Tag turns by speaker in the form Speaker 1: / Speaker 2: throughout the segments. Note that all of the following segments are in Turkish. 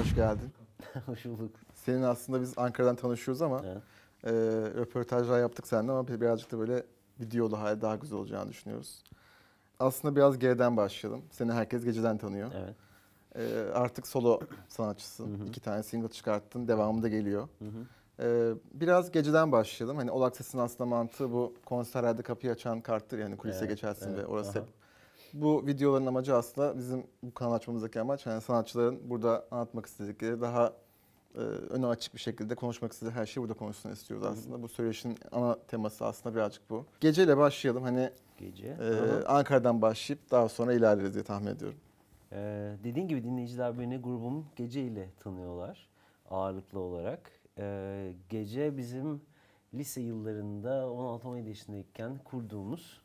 Speaker 1: Hoş geldin.
Speaker 2: Hoş bulduk.
Speaker 1: Senin aslında biz Ankara'dan tanışıyoruz ama
Speaker 2: Evet.
Speaker 1: e, röportajlar yaptık seninle ama birazcık da böyle videolu hali daha güzel olacağını düşünüyoruz. Aslında biraz geriden başlayalım. Seni herkes geceden tanıyor.
Speaker 2: Evet.
Speaker 1: E, artık solo sanatçısın. İki tane single çıkarttın. Devamı da geliyor.
Speaker 2: Hı hı.
Speaker 1: E, biraz geceden başlayalım. Hani All Access'in aslında mantığı bu konserlerde kapıyı açan karttır. Yani kulise
Speaker 2: Evet,
Speaker 1: geçersin
Speaker 2: evet,
Speaker 1: ve orası
Speaker 2: aha.
Speaker 1: hep bu videoların amacı aslında bizim bu kanal açmamızdaki amaç yani sanatçıların burada anlatmak istedikleri daha e, öne açık bir şekilde konuşmak istediği her şeyi burada konuşsun istiyoruz aslında. Bu söyleşinin ana teması aslında birazcık bu. Geceyle başlayalım. Hani
Speaker 2: Gece.
Speaker 1: e,
Speaker 2: Aha.
Speaker 1: Ankara'dan başlayıp daha sonra ilerleriz diye tahmin ediyorum.
Speaker 2: Ee, dediğin gibi dinleyiciler beni grubum Gece ile tanıyorlar ağırlıklı olarak. Ee, Gece bizim lise yıllarında 16-17 yaşındayken kurduğumuz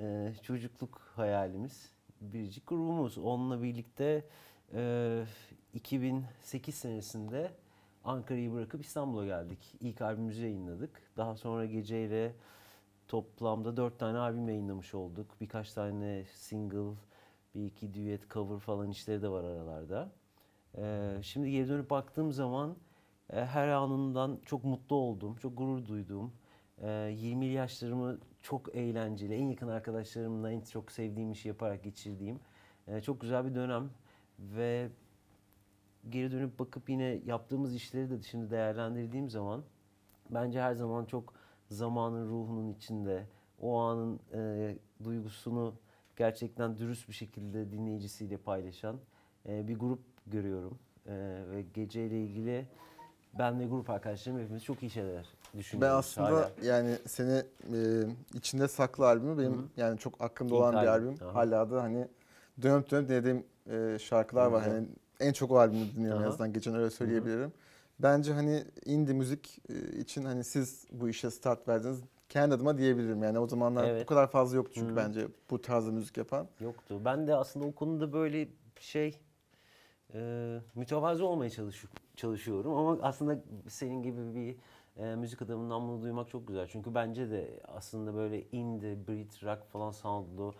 Speaker 2: e, çocukluk hayalimiz. Biricik grubumuz. Onunla birlikte e, 2008 senesinde Ankara'yı bırakıp İstanbul'a geldik. İlk albümümüzü yayınladık. Daha sonra Gece ile toplamda dört tane albüm yayınlamış olduk. Birkaç tane single, bir iki düet, cover falan işleri de var aralarda. Ee, şimdi geri dönüp baktığım zaman e, her anından çok mutlu oldum, çok gurur duydum. Ee, 20 yaşlarımı çok eğlenceli, en yakın arkadaşlarımla en çok sevdiğim işi yaparak geçirdiğim e, çok güzel bir dönem ve geri dönüp bakıp yine yaptığımız işleri de şimdi değerlendirdiğim zaman bence her zaman çok zamanın ruhunun içinde o anın e, duygusunu gerçekten dürüst bir şekilde dinleyicisiyle paylaşan e, bir grup görüyorum. E, ve geceyle ilgili ben ve grup arkadaşlarım hepimiz çok iyi şeyler
Speaker 1: Ben
Speaker 2: düşünüyoruz.
Speaker 1: aslında
Speaker 2: hala.
Speaker 1: yani seni e, içinde saklı albümü benim
Speaker 2: Hı hı.
Speaker 1: yani çok aklımda
Speaker 2: İlk
Speaker 1: olan bir
Speaker 2: albüm, aha.
Speaker 1: Hala da hani dönüp dönüp dinlediğim e, şarkılar var.
Speaker 2: Güzel.
Speaker 1: Hani en çok o albümü dinliyorum en
Speaker 2: Aha.
Speaker 1: azından geçen öyle söyleyebilirim. Bence hani indie müzik e, için hani siz bu işe start verdiniz. Kendi adıma diyebilirim yani o zamanlar bu
Speaker 2: Evet.
Speaker 1: kadar fazla yoktu çünkü
Speaker 2: Hı.
Speaker 1: bence bu tarzda müzik yapan.
Speaker 2: Yoktu. Ben de aslında o konuda böyle şey e, mütevazı olmaya çalış, çalışıyorum ama aslında senin gibi bir e, müzik adamından bunu duymak çok güzel. Çünkü bence de aslında böyle indie, Brit, rock falan soundlu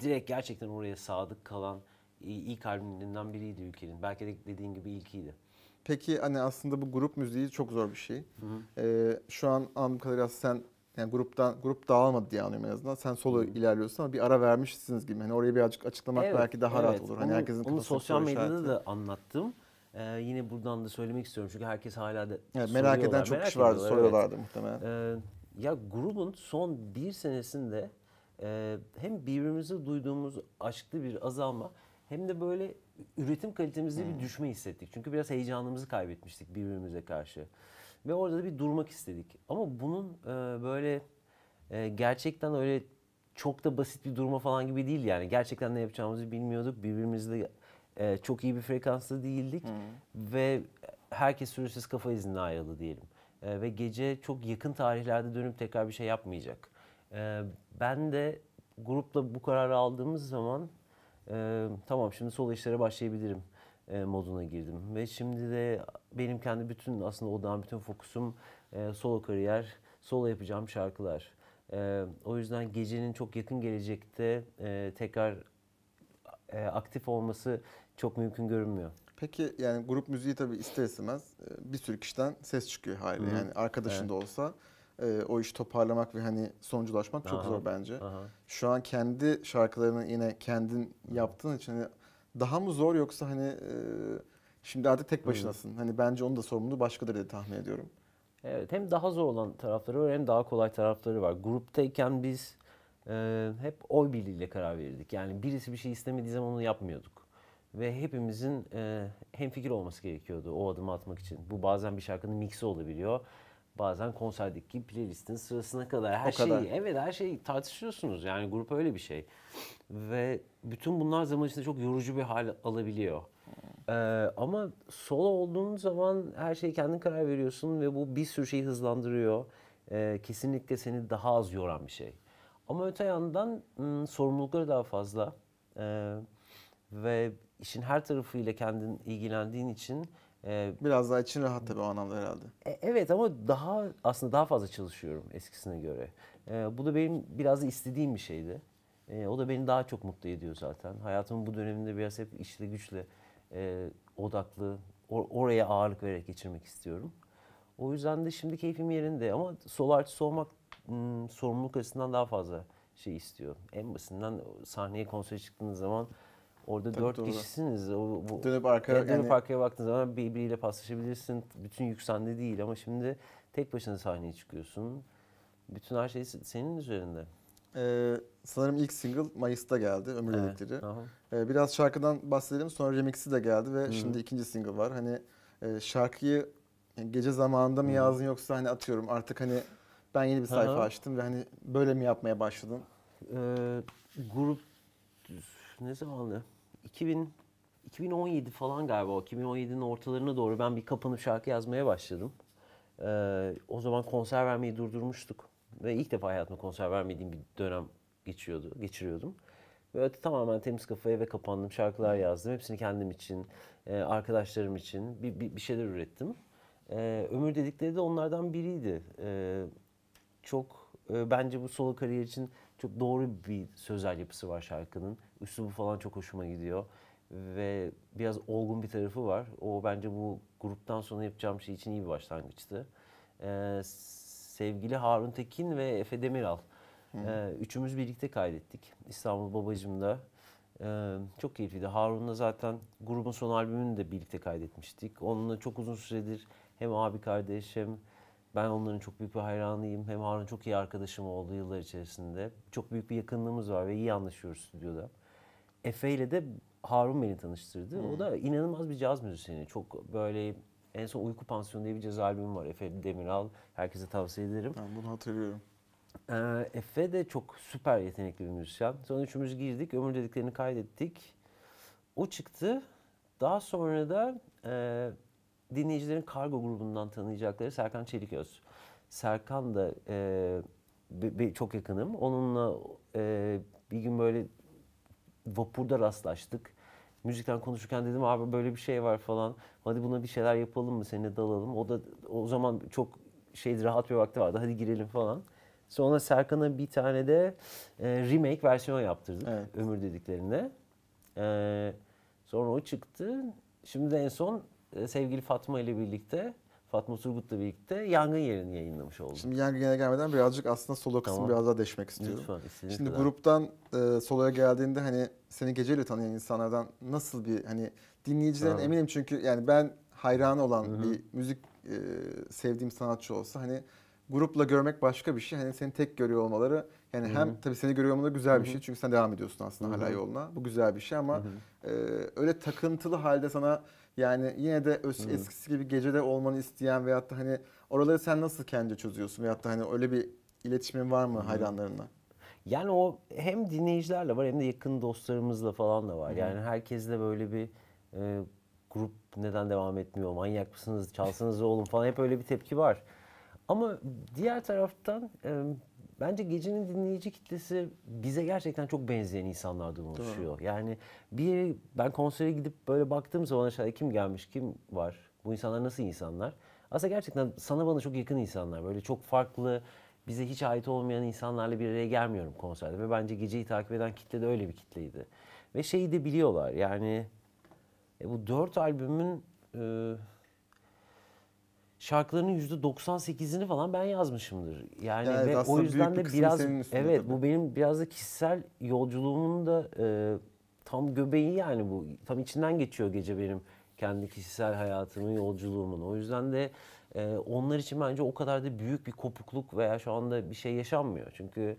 Speaker 2: direkt gerçekten oraya sadık kalan ilk albümlerinden biriydi ülkenin. Belki de dediğin gibi ilkiydi.
Speaker 1: Peki hani aslında bu grup müziği çok zor bir şey. E, şu an anladığım kadarıyla sen yani gruptan grup dağılmadı diye anlıyorum en azından. Sen solo ilerliyorsun ama bir ara vermişsiniz gibi. Hani orayı birazcık açıklamak
Speaker 2: Evet,
Speaker 1: belki daha rahat
Speaker 2: evet.
Speaker 1: olur. Hani
Speaker 2: Onu-
Speaker 1: herkesin
Speaker 2: onu sosyal medyada
Speaker 1: işareti.
Speaker 2: da anlattım. Ee, yine buradan da söylemek istiyorum çünkü herkes hala da
Speaker 1: Evet, merak eden çok
Speaker 2: merak
Speaker 1: kişi vardı,
Speaker 2: ediyorlar, evet.
Speaker 1: soruyorlardı muhtemelen.
Speaker 2: Ee, ya grubun son bir senesinde e, hem birbirimize duyduğumuz aşklı bir azalma hem de böyle üretim kalitemizde bir düşme hissettik. Çünkü biraz heyecanımızı kaybetmiştik birbirimize karşı. Ve orada da bir durmak istedik. Ama bunun e, böyle e, gerçekten öyle çok da basit bir durma falan gibi değil yani. Gerçekten ne yapacağımızı bilmiyorduk. Birbirimizle e, çok iyi bir frekansta değildik. Ve herkes süresiz kafa iznine ayrıldı diyelim. E, ve gece çok yakın tarihlerde dönüp tekrar bir şey yapmayacak. E, ben de grupla bu kararı aldığımız zaman e, tamam şimdi solo işlere başlayabilirim e, moduna girdim. Ve şimdi de benim kendi bütün aslında odağım, bütün fokusum e, solo kariyer, solo yapacağım şarkılar. E, o yüzden gecenin çok yakın gelecekte e, tekrar e, aktif olması çok mümkün görünmüyor.
Speaker 1: Peki yani grup müziği tabii ister istemez e, bir sürü kişiden ses çıkıyor haliyle.
Speaker 2: Hı hı.
Speaker 1: Yani arkadaşın
Speaker 2: Evet.
Speaker 1: da olsa e, o işi toparlamak ve hani sonuculaşmak çok
Speaker 2: Aha,
Speaker 1: zor bence.
Speaker 2: aha.
Speaker 1: Şu an kendi şarkılarını yine kendin yaptığın için hani daha mı zor yoksa hani e, şimdi artık tek başınasın. Hani bence onun da sorumluluğu başkadır diye tahmin ediyorum.
Speaker 2: Evet hem daha zor olan tarafları var hem daha kolay tarafları var. Gruptayken biz e, hep oy birliğiyle karar verirdik. Yani birisi bir şey istemediği zaman onu yapmıyorduk. Ve hepimizin e, hemfikir olması gerekiyordu o adımı atmak için. Bu bazen bir şarkının mixi olabiliyor. Bazen konserdeki playlistin sırasına kadar her
Speaker 1: O kadar.
Speaker 2: şeyi evet her şeyi tartışıyorsunuz. Yani grup öyle bir şey. Ve bütün bunlar zaman içinde çok yorucu bir hal alabiliyor. Ee, ama solo olduğun zaman her şeyi kendin karar veriyorsun ve bu bir sürü şeyi hızlandırıyor. Ee, kesinlikle seni daha az yoran bir şey. Ama öte yandan ım, sorumlulukları daha fazla. Ee, ve işin her tarafıyla kendin ilgilendiğin için e,
Speaker 1: Biraz daha için rahat tabii o anlamda herhalde.
Speaker 2: e, Evet ama daha aslında daha fazla çalışıyorum eskisine göre. E, bu da benim biraz da istediğim bir şeydi. E, o da beni daha çok mutlu ediyor zaten. Hayatımın bu döneminde biraz hep işle güçle e, odaklı, or- oraya ağırlık vererek geçirmek istiyorum. O yüzden de şimdi keyfim yerinde ama solo artist olmak hmm, sorumluluk açısından daha fazla şey istiyor. En basitinden sahneye konsere çıktığınız zaman orada
Speaker 1: Tabii
Speaker 2: dört
Speaker 1: doğru.
Speaker 2: kişisiniz. O, bu,
Speaker 1: Dönüp arkaya
Speaker 2: Evet, dönüp
Speaker 1: yani
Speaker 2: arkaya baktığın zaman birbiriyle paslaşabilirsin. Bütün yük sende değil ama şimdi tek başına sahneye çıkıyorsun. Bütün her şey senin üzerinde.
Speaker 1: e, sanırım ilk single Mayıs'ta geldi Ömür
Speaker 2: Evet,
Speaker 1: Dedikleri.
Speaker 2: aha.
Speaker 1: E, biraz şarkıdan bahsedelim sonra remix'i de geldi ve
Speaker 2: Hı.
Speaker 1: şimdi ikinci single var. Hani e, şarkıyı yani gece zamanında mı
Speaker 2: Hı.
Speaker 1: yazdın yoksa hani atıyorum artık hani ben yeni bir sayfa
Speaker 2: Aha.
Speaker 1: açtım ve hani böyle mi yapmaya başladın?
Speaker 2: Ee, grup ne zamandı? 2000 2017 falan galiba. o 2017'nin ortalarına doğru ben bir kapanıp şarkı yazmaya başladım. Ee, o zaman konser vermeyi durdurmuştuk. Ve ilk defa hayatımda konser vermediğim bir dönem geçiyordu, geçiriyordum. Ve tamamen temiz kafaya eve kapandım. Şarkılar yazdım. Hepsini kendim için, e, arkadaşlarım için bir, bir, bir şeyler ürettim. Ee, ömür dedikleri de onlardan biriydi. Ee, çok e, bence bu solo kariyer için çok doğru bir sözel yapısı var şarkının. Üslubu falan çok hoşuma gidiyor. Ve biraz olgun bir tarafı var. O bence bu gruptan sonra yapacağım şey için iyi bir başlangıçtı. Ee, sevgili Harun Tekin ve Efe Demiral. Ee, üçümüz birlikte kaydettik. İstanbul Babacım'da. Ee, çok keyifliydi. Harun'la zaten grubun son albümünü de birlikte kaydetmiştik. Onunla çok uzun süredir hem abi kardeş hem ben onların çok büyük bir hayranıyım. Hem Harun çok iyi arkadaşım oldu yıllar içerisinde. Çok büyük bir yakınlığımız var ve iyi anlaşıyoruz stüdyoda. Efe ile de Harun beni tanıştırdı. O da inanılmaz bir caz müzisyeni. Çok böyle en son Uyku Pansiyonu diye bir caz albümü var. Efe Demiral. Herkese tavsiye ederim.
Speaker 1: Ben bunu hatırlıyorum.
Speaker 2: Ee, Efe de çok süper yetenekli bir müzisyen. Sonra üçümüz girdik, ömür dediklerini kaydettik. O çıktı. Daha sonra da e, dinleyicilerin Kargo grubundan tanıyacakları Serkan Çeliköz. Serkan da e, bi- bi- çok yakınım. Onunla e, bir gün böyle vapurda rastlaştık. Müzikten konuşurken dedim abi böyle bir şey var falan. Hadi buna bir şeyler yapalım mı? Seninle dalalım. O da o zaman çok şey rahat bir vakti vardı. Hadi girelim falan. Sonra Serkan'a bir tane de e, remake versiyon yaptırdık.
Speaker 1: Evet.
Speaker 2: Ömür dediklerinde. E, sonra o çıktı. Şimdi de en son sevgili Fatma ile birlikte Fatma Turgut'la birlikte Yangın Yerini yayınlamış oldum.
Speaker 1: Şimdi yangına gelmeden birazcık aslında solo kısmı
Speaker 2: Tamam.
Speaker 1: biraz daha deşmek istiyorum.
Speaker 2: Lütfen.
Speaker 1: Şimdi gruptan e, soloya geldiğinde hani seni geceyle tanıyan insanlardan nasıl bir hani dinleyicilerin
Speaker 2: Tamam.
Speaker 1: eminim çünkü yani ben hayranı olan
Speaker 2: Hı hı.
Speaker 1: bir müzik e, sevdiğim sanatçı olsa hani grupla görmek başka bir şey. Hani seni tek görüyor olmaları yani
Speaker 2: Hı
Speaker 1: hem tabii seni görüyor olmaları güzel bir
Speaker 2: Hı hı.
Speaker 1: şey çünkü sen devam ediyorsun aslında
Speaker 2: Hı
Speaker 1: hala yoluna. Bu güzel bir şey ama
Speaker 2: Hı hı.
Speaker 1: e, öyle takıntılı halde sana yani yine de öz-
Speaker 2: Hı.
Speaker 1: eskisi gibi gecede olmanı isteyen veyahut da hani oraları sen nasıl kendi çözüyorsun veyahut da hani öyle bir iletişimin var mı hayranlarınla?
Speaker 2: Yani o hem dinleyicilerle var hem de yakın dostlarımızla falan da var. Yani herkesle böyle bir e, grup neden devam etmiyor, manyak mısınız, çalsanız oğlum falan hep öyle bir tepki var. Ama diğer taraftan e, bence gecenin dinleyici kitlesi bize gerçekten çok benzeyen insanlardan oluşuyor. Yani bir ben konsere gidip böyle baktığım zaman aşağıda kim gelmiş, kim var, bu insanlar nasıl insanlar? Aslında gerçekten sana bana çok yakın insanlar. Böyle çok farklı, bize hiç ait olmayan insanlarla bir araya gelmiyorum konserde. Ve bence geceyi takip eden kitle de öyle bir kitleydi. Ve şeyi de biliyorlar yani e, bu dört albümün e, şarkılarının %98'ini falan ben yazmışımdır. Yani
Speaker 1: Yani
Speaker 2: ve o yüzden
Speaker 1: bir
Speaker 2: de biraz evet
Speaker 1: tabii.
Speaker 2: bu benim biraz da kişisel yolculuğumun da e, tam göbeği yani bu tam içinden geçiyor gece benim kendi kişisel hayatımın yolculuğumun. O yüzden de e, onlar için bence o kadar da büyük bir kopukluk veya şu anda bir şey yaşanmıyor. Çünkü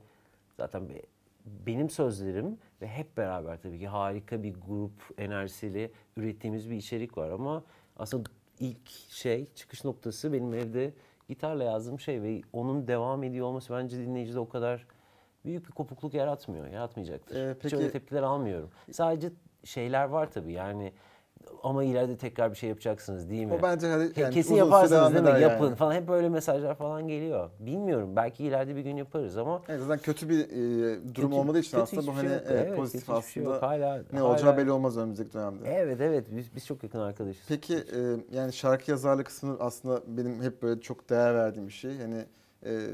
Speaker 2: zaten be- benim sözlerim ve hep beraber tabii ki harika bir grup enerjisiyle ürettiğimiz bir içerik var ama aslında ilk şey çıkış noktası benim evde gitarla yazdığım şey ve onun devam ediyor olması bence dinleyicide o kadar büyük bir kopukluk yaratmıyor. Yaratmayacaktır.
Speaker 1: Ee,
Speaker 2: Hiç
Speaker 1: peki-
Speaker 2: öyle tepkiler almıyorum. Sadece şeyler var tabii yani ama ileride tekrar bir şey yapacaksınız değil mi?
Speaker 1: O bence hani yani
Speaker 2: Kesin yaparsınız değil mi? Yapın
Speaker 1: yani.
Speaker 2: falan hep böyle mesajlar falan geliyor. Bilmiyorum belki ileride bir gün yaparız ama
Speaker 1: Evet, zaten kötü bir e, durum
Speaker 2: kötü-
Speaker 1: olmadığı için
Speaker 2: kötü
Speaker 1: aslında bu hani
Speaker 2: şey yok.
Speaker 1: evet,
Speaker 2: Evet,
Speaker 1: pozitif
Speaker 2: hiçbir şey
Speaker 1: aslında
Speaker 2: yok. Hala,
Speaker 1: ne
Speaker 2: hala-
Speaker 1: olacağı belli olmaz önümüzdeki dönemde.
Speaker 2: Evet evet biz, biz çok yakın arkadaşız.
Speaker 1: Peki e, yani şarkı yazarlık kısmı aslında benim hep böyle çok değer verdiğim bir şey. Hani e,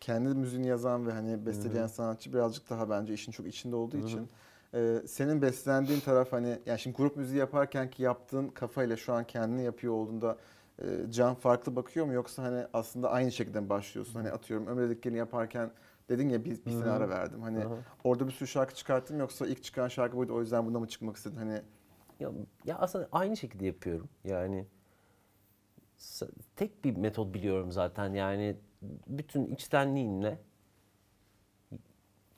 Speaker 1: kendi müziğini yazan ve hani besteleyen sanatçı birazcık daha bence işin çok içinde olduğu için e, senin beslendiğin taraf hani yani şimdi grup müziği yaparken ki yaptığın kafayla şu an kendini yapıyor olduğunda e, can farklı bakıyor mu yoksa hani aslında aynı şekilde mi başlıyorsun? Hani atıyorum Ömür Dediklerini yaparken dedin ya bir, bir sene ara verdim. Hani
Speaker 2: Aha.
Speaker 1: orada bir sürü şarkı çıkarttın mı yoksa ilk çıkan şarkı buydu o yüzden buna mı çıkmak istedin? Hani
Speaker 2: Ya, ya aslında aynı şekilde yapıyorum. Yani tek bir metot biliyorum zaten. Yani bütün içtenliğimle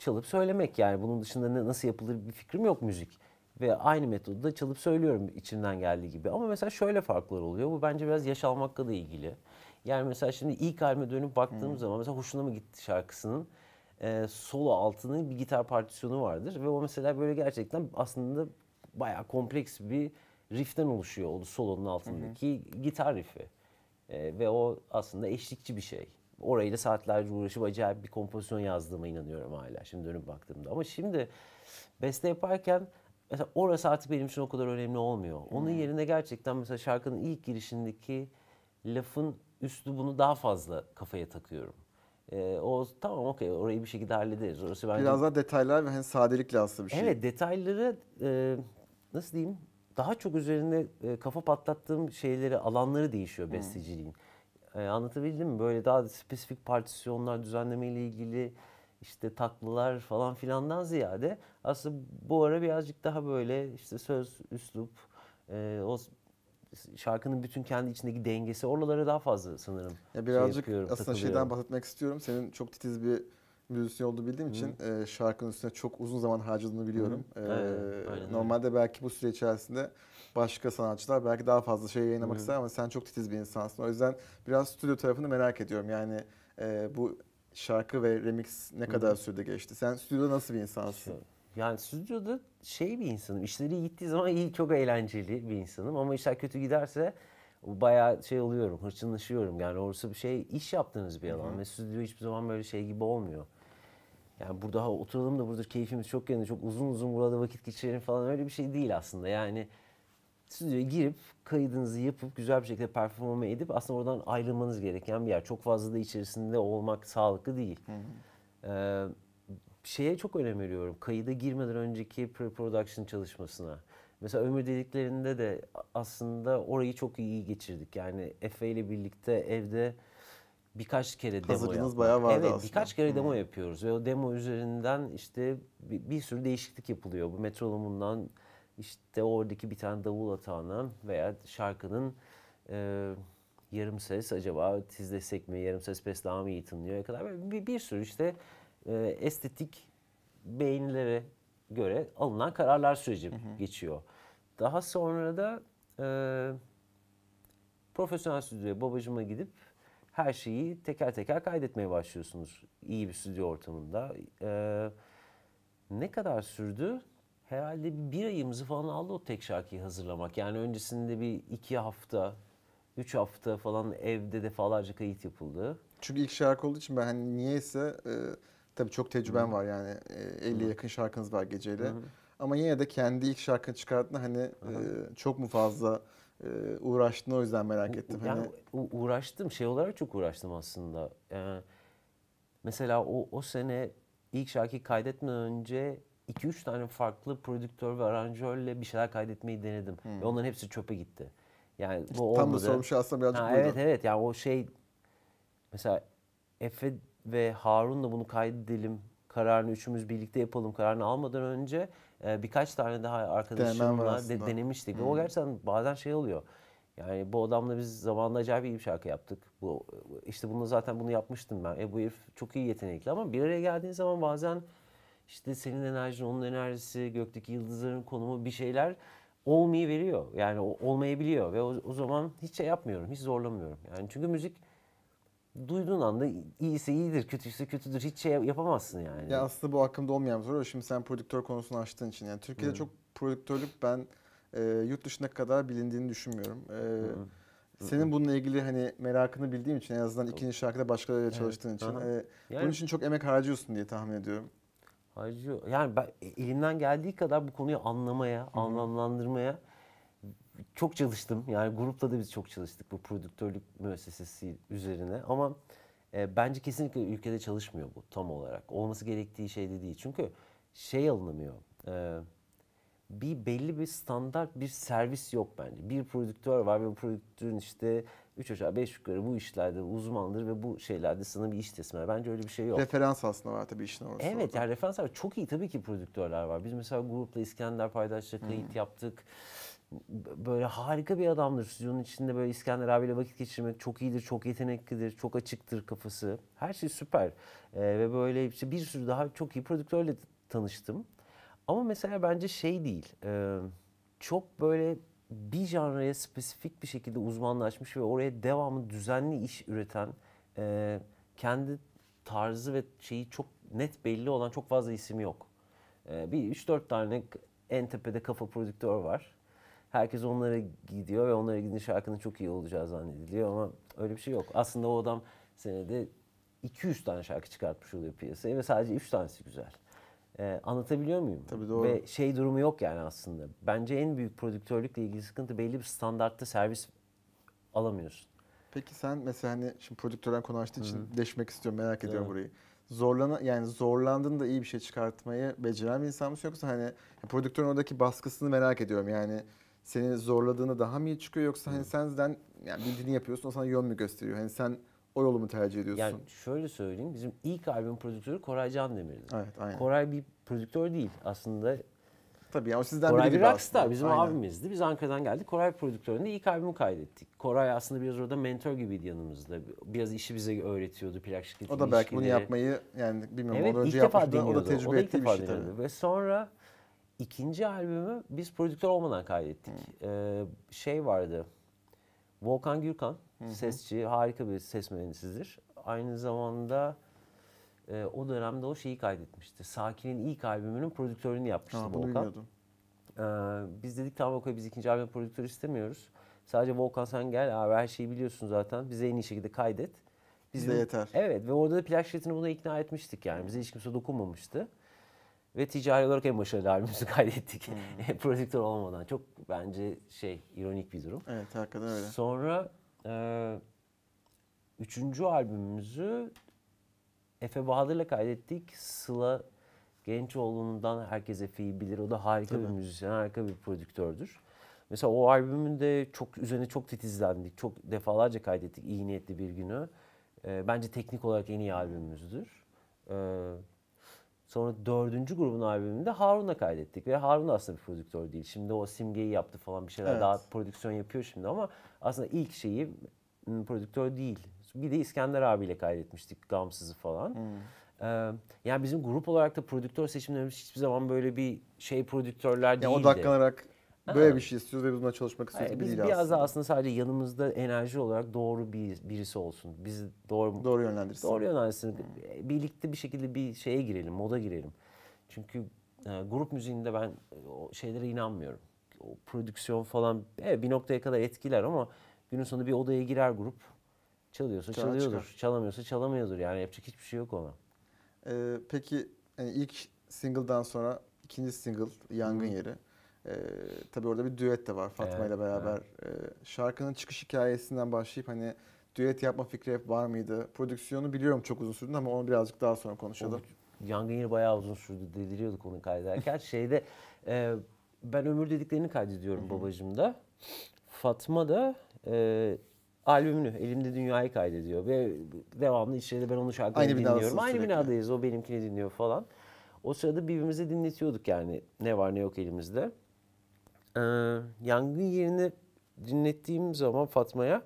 Speaker 2: çalıp söylemek yani. Bunun dışında ne, nasıl yapılır bir fikrim yok müzik. Ve aynı metodu da çalıp söylüyorum içimden geldiği gibi. Ama mesela şöyle farklar oluyor. Bu bence biraz yaş almakla da ilgili. Yani mesela şimdi ilk halime dönüp baktığım zaman mesela Hoşuna mı gitti şarkısının e, solo altının bir gitar partisyonu vardır. Ve o mesela böyle gerçekten aslında bayağı kompleks bir rifften oluşuyor o solonun altındaki gitar riffi. E, ve o aslında eşlikçi bir şey. Orayla saatlerce uğraşıp acayip bir kompozisyon yazdığıma inanıyorum hala şimdi dönüp baktığımda. Ama şimdi beste yaparken mesela orası artık benim için o kadar önemli olmuyor. Onun yerine gerçekten mesela şarkının ilk girişindeki lafın üslubunu daha fazla kafaya takıyorum. E, o tamam okey orayı bir şekilde hallederiz. Orası bence
Speaker 1: biraz daha detaylar ve hani sadelikle aslında bir şey.
Speaker 2: Evet detayları e, nasıl diyeyim daha çok üzerinde e, kafa patlattığım şeyleri alanları değişiyor besteciliğin. E, anlatabildim mi? Böyle daha spesifik partisyonlar düzenleme ile ilgili işte taklalar falan filandan ziyade aslında bu ara birazcık daha böyle işte söz, üslup, e, o şarkının bütün kendi içindeki dengesi oralara daha fazla sanırım.
Speaker 1: Ya
Speaker 2: şey
Speaker 1: birazcık
Speaker 2: yapıyorum,
Speaker 1: aslında şeyden bahsetmek istiyorum. Senin çok titiz bir müzisyen olduğunu bildiğim için e, şarkının üstüne çok uzun zaman harcadığını biliyorum. E,
Speaker 2: Evet, aynen
Speaker 1: normalde belki bu süre içerisinde başka sanatçılar belki daha fazla şey yayınlamak ister ama sen çok titiz bir insansın. O yüzden biraz stüdyo tarafını merak ediyorum. Yani e, bu şarkı ve remix ne kadar sürede geçti? Sen stüdyoda nasıl bir insansın?
Speaker 2: Yani stüdyoda şey bir insanım. İşleri gittiği zaman iyi, çok eğlenceli bir insanım. Ama işler kötü giderse bayağı şey oluyorum, hırçınlaşıyorum. Yani orası bir şey, iş yaptığınız bir alan. Ve stüdyo hiçbir zaman böyle şey gibi olmuyor. Yani burada ha, oturalım da burada keyfimiz çok yerinde, çok uzun uzun burada vakit geçirelim falan öyle bir şey değil aslında. Yani stüdyoya girip kaydınızı yapıp güzel bir şekilde performa edip aslında oradan ayrılmanız gereken bir yer. Çok fazla da içerisinde olmak sağlıklı değil. Ee, şeye çok önem veriyorum. Kayıda girmeden önceki pre-production çalışmasına. Mesela ömür dediklerinde de aslında orayı çok iyi geçirdik. Yani Efe ile birlikte evde birkaç kere demo
Speaker 1: Hazırlığınız bayağı vardı
Speaker 2: Evet
Speaker 1: aslında.
Speaker 2: birkaç kere demo yapıyoruz ve o demo üzerinden işte bir, bir sürü değişiklik yapılıyor. Bu metronomundan işte oradaki bir tane davul atağına veya şarkının e, yarım ses acaba tizlesek mi, yarım ses pes daha mı iyi tınlıyor kadar bir, bir sürü işte e, estetik beğenilere göre alınan kararlar süreci geçiyor. Daha sonra da e, profesyonel stüdyoya babacıma gidip her şeyi teker teker kaydetmeye başlıyorsunuz iyi bir stüdyo ortamında. E, ne kadar sürdü? Herhalde bir ayımızı falan aldı o tek şarkıyı hazırlamak. Yani öncesinde bir iki hafta, üç hafta falan evde defalarca kayıt yapıldı.
Speaker 1: Çünkü ilk şarkı olduğu için ben hani niyeyse e, tabii çok tecrübem var yani e, 50'ye yakın şarkınız var geceyle. Ama yine de kendi ilk şarkını çıkarttığında hani e, çok mu fazla e, uğraştın o yüzden merak ettim.
Speaker 2: Yani
Speaker 1: Hani
Speaker 2: uğraştım, şey olarak çok uğraştım aslında. Ee, mesela o, o sene ilk şarkıyı kaydetmeden önce 2-3 tane farklı prodüktör ve aranjörle bir şeyler kaydetmeyi denedim. Ve onların hepsi çöpe gitti. Yani bu
Speaker 1: tam da sormuş şey aslında birazcık
Speaker 2: Ha,
Speaker 1: buydu.
Speaker 2: evet evet yani o şey mesela Efe ve Harun'la bunu kaydedelim kararını üçümüz birlikte yapalım kararını almadan önce e, birkaç tane daha arkadaşımla de- denemiştik. Ve o gerçekten bazen şey oluyor. Yani bu adamla biz zamanında acayip iyi bir şarkı yaptık. Bu işte bunu zaten bunu yapmıştım ben. E bu herif çok iyi yetenekli ama bir araya geldiğin zaman bazen işte senin enerjin, onun enerjisi, gökteki yıldızların konumu bir şeyler olmayı veriyor. Yani olmayabiliyor ve o, o zaman hiç şey yapmıyorum, hiç zorlamıyorum. Yani çünkü müzik duyduğun anda iyisi iyidir, kötüyse kötüdür. Hiç şey yapamazsın yani.
Speaker 1: Ya aslında bu hakkında olmayan bir soru. Şimdi sen prodüktör konusunu açtığın için yani Türkiye'de çok prodüktörlük ben e, yurt dışına kadar bilindiğini düşünmüyorum. E, senin bununla ilgili hani merakını bildiğim için en azından ikinci şarkıda başkalarıyla çalıştığın için
Speaker 2: Aha.
Speaker 1: e,
Speaker 2: Yani-
Speaker 1: bunun için çok emek harcıyorsun diye tahmin ediyorum.
Speaker 2: Harcıyor. Yani ben elimden geldiği kadar bu konuyu anlamaya, anlamlandırmaya çok çalıştım. Yani grupla da biz çok çalıştık bu prodüktörlük müessesesi üzerine. Ama E, bence kesinlikle ülkede çalışmıyor bu tam olarak. Olması gerektiği şey de değil. Çünkü şey alınamıyor. E, bir belli bir standart bir servis yok bence. Bir prodüktör var ve bu prodüktörün işte 3 aşağı 5 yukarı bu işlerde uzmandır ve bu şeylerde sana bir iş teslim eder. Bence öyle bir şey yok.
Speaker 1: Referans aslında var tabii işin orası.
Speaker 2: Evet
Speaker 1: orada.
Speaker 2: yani referanslar var. Çok iyi tabii ki prodüktörler var. Biz mesela grupla İskender Paydaş'la kayıt yaptık. Böyle harika bir adamdır. Stüdyonun içinde böyle İskender abiyle vakit geçirmek çok iyidir, çok yeteneklidir, çok açıktır kafası. Her şey süper. Ee, ve böyle işte bir sürü daha çok iyi prodüktörle tanıştım. Ama mesela bence şey değil. e, çok böyle bir janraya spesifik bir şekilde uzmanlaşmış ve oraya devamlı düzenli iş üreten, e, kendi tarzı ve şeyi çok net belli olan çok fazla isim yok. E, bir 3-4 tane en tepede kafa prodüktör var. Herkes onlara gidiyor ve onlara gidince şarkının çok iyi olacağı zannediliyor ama öyle bir şey yok. Aslında o adam senede 200 tane şarkı çıkartmış oluyor piyasaya ve sadece 3 tanesi güzel. Ee, anlatabiliyor muyum?
Speaker 1: Tabii doğru.
Speaker 2: Ve şey durumu yok yani aslında. Bence en büyük prodüktörlükle ilgili sıkıntı belli bir standartta servis alamıyorsun.
Speaker 1: Peki sen mesela hani şimdi prodüktörden konu açtığı için deşmek istiyorum merak ediyorum
Speaker 2: Evet.
Speaker 1: burayı. Zorlana yani zorlandığında iyi bir şey çıkartmayı beceren bir insan mısın yoksa hani prodüktörün oradaki baskısını merak ediyorum. Yani seni zorladığını daha mı iyi çıkıyor yoksa hani senden yani bildiğini yapıyorsun o sana yol mu gösteriyor? Hani sen o yolu mu tercih ediyorsun?
Speaker 2: Yani şöyle söyleyeyim. Bizim ilk albüm prodüktörü Koray Can Demir'di.
Speaker 1: evet aynen.
Speaker 2: Koray bir prodüktör değil. Aslında
Speaker 1: Tabii yani o sizden
Speaker 2: Koray
Speaker 1: biri
Speaker 2: bir rockstar.
Speaker 1: aslında.
Speaker 2: Bizim
Speaker 1: Aynen.
Speaker 2: abimizdi. Biz Ankara'dan geldik. Koray prodüktöründe ilk albümü kaydettik. Koray aslında biraz orada mentor gibiydi yanımızda. Biraz işi bize öğretiyordu plak şirketiyle
Speaker 1: O da belki bunu
Speaker 2: ilişkileri.
Speaker 1: yapmayı yani bilmiyorum
Speaker 2: Evet
Speaker 1: ondan önce
Speaker 2: defa
Speaker 1: yapmış da o da tecrübe
Speaker 2: ilk
Speaker 1: ettiği bir şey
Speaker 2: deniyordu.
Speaker 1: tabii.
Speaker 2: Ve sonra ikinci albümü biz prodüktör olmadan kaydettik. Ee, şey vardı. Volkan Gürkan, sesçi, harika bir ses mühendisidir. Aynı zamanda e, o dönemde o şeyi kaydetmişti. Sakin'in ilk albümünün prodüktörünü yapmıştı
Speaker 1: Ha,
Speaker 2: Volkan.
Speaker 1: bilmiyordum.
Speaker 2: Ee, biz dedik tamam okey biz ikinci albüm prodüktör istemiyoruz. Sadece Volkan sen gel abi her şeyi biliyorsun zaten. Bize en iyi şekilde kaydet.
Speaker 1: Bize yeter.
Speaker 2: Evet ve orada da plak şirketini buna ikna etmiştik yani. Bize hiç kimse dokunmamıştı. Ve ticari olarak en başarılı albümümüzü kaydettik.
Speaker 1: Hmm.
Speaker 2: prodüktör olmadan. Çok bence şey ironik bir durum.
Speaker 1: Evet hakikaten öyle.
Speaker 2: Sonra e, üçüncü albümümüzü Efe Bahadır'la kaydettik. Sıla Gençoğlu'ndan herkes Efe'yi bilir. O da harika bir
Speaker 1: Tabii.
Speaker 2: müzisyen, harika bir prodüktördür. Mesela o albümün de çok üzerine çok titizlendik. Çok defalarca kaydettik iyi niyetli bir günü. E, bence teknik olarak en iyi albümümüzdür. E, Sonra dördüncü grubun albümünde Harun'la kaydettik ve Harun da aslında bir prodüktör değil. Şimdi o simgeyi yaptı falan bir şeyler
Speaker 1: Evet.
Speaker 2: daha prodüksiyon yapıyor şimdi ama aslında ilk şeyi prodüktör değil. Bir de İskender abiyle kaydetmiştik Gamsız'ı falan. Ee, yani bizim grup olarak da prodüktör seçimlerimiz hiçbir zaman böyle bir şey prodüktörler
Speaker 1: Yani
Speaker 2: değildi.
Speaker 1: odaklanarak böyle
Speaker 2: Ha.
Speaker 1: bir şey istiyoruz ve buna çalışmak istiyoruz
Speaker 2: Hayır, biz biraz
Speaker 1: aslında.
Speaker 2: da aslında sadece yanımızda enerji olarak doğru bir birisi olsun. Biz doğru
Speaker 1: Doğru yönlendirsin.
Speaker 2: Doğru yönlendirsin. Birlikte bir şekilde bir şeye girelim, moda girelim. Çünkü e, grup müziğinde ben e, o şeylere inanmıyorum. O prodüksiyon falan evet, bir noktaya kadar etkiler ama günün sonunda bir odaya girer grup. Çalıyorsa
Speaker 1: Çalar
Speaker 2: çalıyordur.
Speaker 1: çıkar.
Speaker 2: Çalamıyorsa çalamıyordur. Yani yapacak hiçbir şey yok ona.
Speaker 1: Ee, peki hani ilk single'dan sonra ikinci single Yangın Yeri. Ee, tabii orada bir düet de var Fatma
Speaker 2: Evet,
Speaker 1: ile beraber. Ee, şarkının çıkış hikayesinden başlayıp hani düet yapma fikri hep var mıydı? Prodüksiyonu biliyorum çok uzun sürdü ama onu birazcık daha sonra konuşalım.
Speaker 2: O Yangın yeri bayağı uzun sürdü. Deliriyorduk onu kaydederken. Şeyde e, ben ömür dediklerini kaydediyorum babacımda. Fatma da e, albümünü Elimde Dünyayı kaydediyor ve devamlı içeride ben onun şarkılarını
Speaker 1: Aynı
Speaker 2: dinliyorum. Aynı
Speaker 1: sürekli.
Speaker 2: binadayız. O benimkini dinliyor falan. O sırada birbirimize dinletiyorduk yani ne var ne yok elimizde. Ee, yangın yerini dinlettiğim zaman Fatma'ya